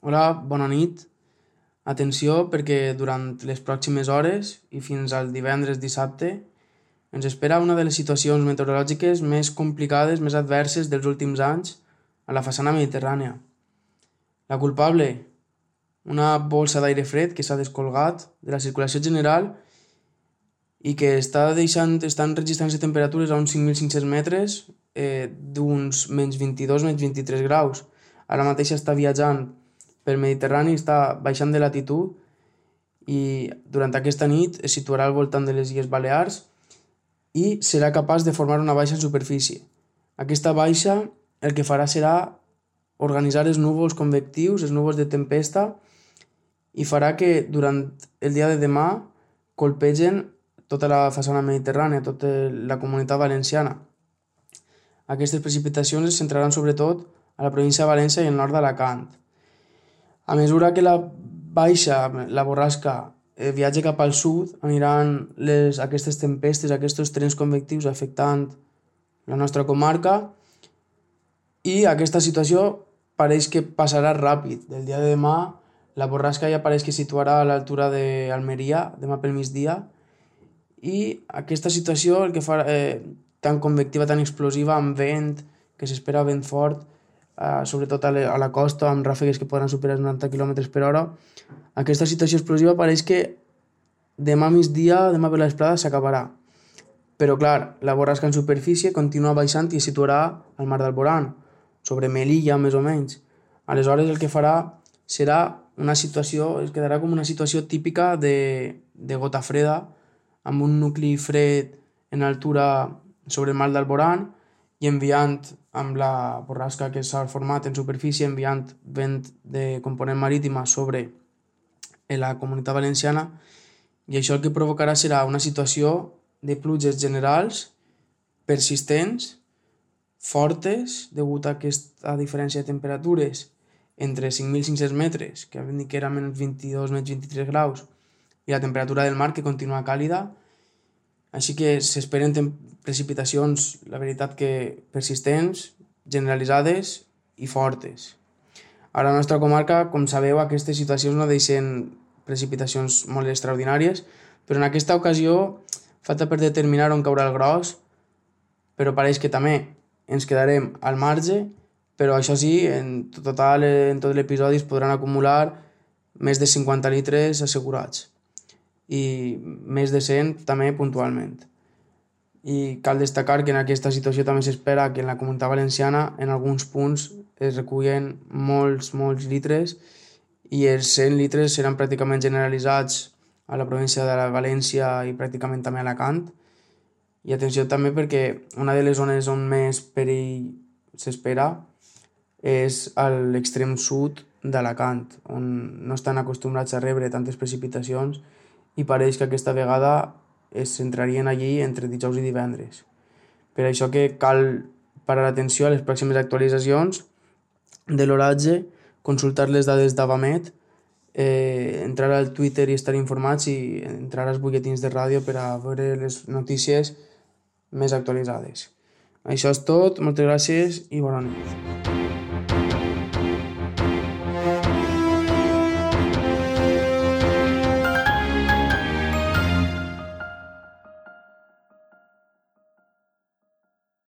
Hola, bona nit. Atenció perquè durant les pròximes hores i fins al divendres dissabte ens espera una de les situacions meteorològiques més complicades, més adverses dels últims anys a la façana mediterrània. La culpable? Una bolsa d'aire fred que s'ha descolgat de la circulació general i que està deixant, estan registrant-se temperatures a uns 5.500 metres eh, d'uns menys 22, menys 23 graus. Ara mateix està viatjant pel Mediterrani està baixant de latitud i durant aquesta nit es situarà al voltant de les Illes Balears i serà capaç de formar una baixa superfície. Aquesta baixa el que farà serà organitzar els núvols convectius, els núvols de tempesta, i farà que durant el dia de demà colpegen tota la façana mediterrània, tota la comunitat valenciana. Aquestes precipitacions es centraran sobretot a la província de València i el nord d'Alacant. A mesura que la baixa, la borrasca, eh, viatja cap al sud, aniran les, aquestes tempestes, aquests trens convectius afectant la nostra comarca i aquesta situació pareix que passarà ràpid. Del dia de demà la borrasca ja pareix que situarà a l'altura d'Almeria, demà pel migdia, i aquesta situació, el que fa eh, tan convectiva, tan explosiva, amb vent, que s'espera vent fort, eh, sobretot a, la costa, amb ràfegues que poden superar els 90 km per hora. Aquesta situació explosiva pareix que demà migdia, demà per la vesprada, s'acabarà. Però, clar, la borrasca en superfície continua baixant i es situarà al mar d'Alborán, sobre Melilla, més o menys. Aleshores, el que farà serà una situació, es quedarà com una situació típica de, de gota freda, amb un nucli fred en altura sobre el mar d'Alborán i enviant amb la borrasca que s'ha format en superfície, enviant vent de component marítima sobre la comunitat valenciana i això el que provocarà serà una situació de pluges generals persistents, fortes, degut a aquesta diferència de temperatures entre 5.500 metres, que vam dir que era menys 22, menys 23 graus, i la temperatura del mar que continua càlida, així que s'esperen precipitacions, la veritat que persistents, generalitzades i fortes. A la nostra comarca, com sabeu, aquestes situacions no deixen precipitacions molt extraordinàries, però en aquesta ocasió falta per determinar on caurà el gros, però pareix que també ens quedarem al marge, però això sí, en total, en tot l'episodi es podran acumular més de 50 litres assegurats i més de 100 també puntualment. I cal destacar que en aquesta situació també s'espera que en la comunitat valenciana en alguns punts es recullen molts, molts litres i els 100 litres seran pràcticament generalitzats a la província de la València i pràcticament també a Alacant. I atenció també perquè una de les zones on més perill s'espera és a l'extrem sud d'Alacant, on no estan acostumbrats a rebre tantes precipitacions i pareix que aquesta vegada es centrarien allí entre dijous i divendres. Per això que cal parar atenció a les pròximes actualitzacions de l'oratge, consultar les dades d'Avamet, eh, entrar al Twitter i estar informats i entrar als butlletins de ràdio per a veure les notícies més actualitzades. Això és tot, moltes gràcies i bona nit.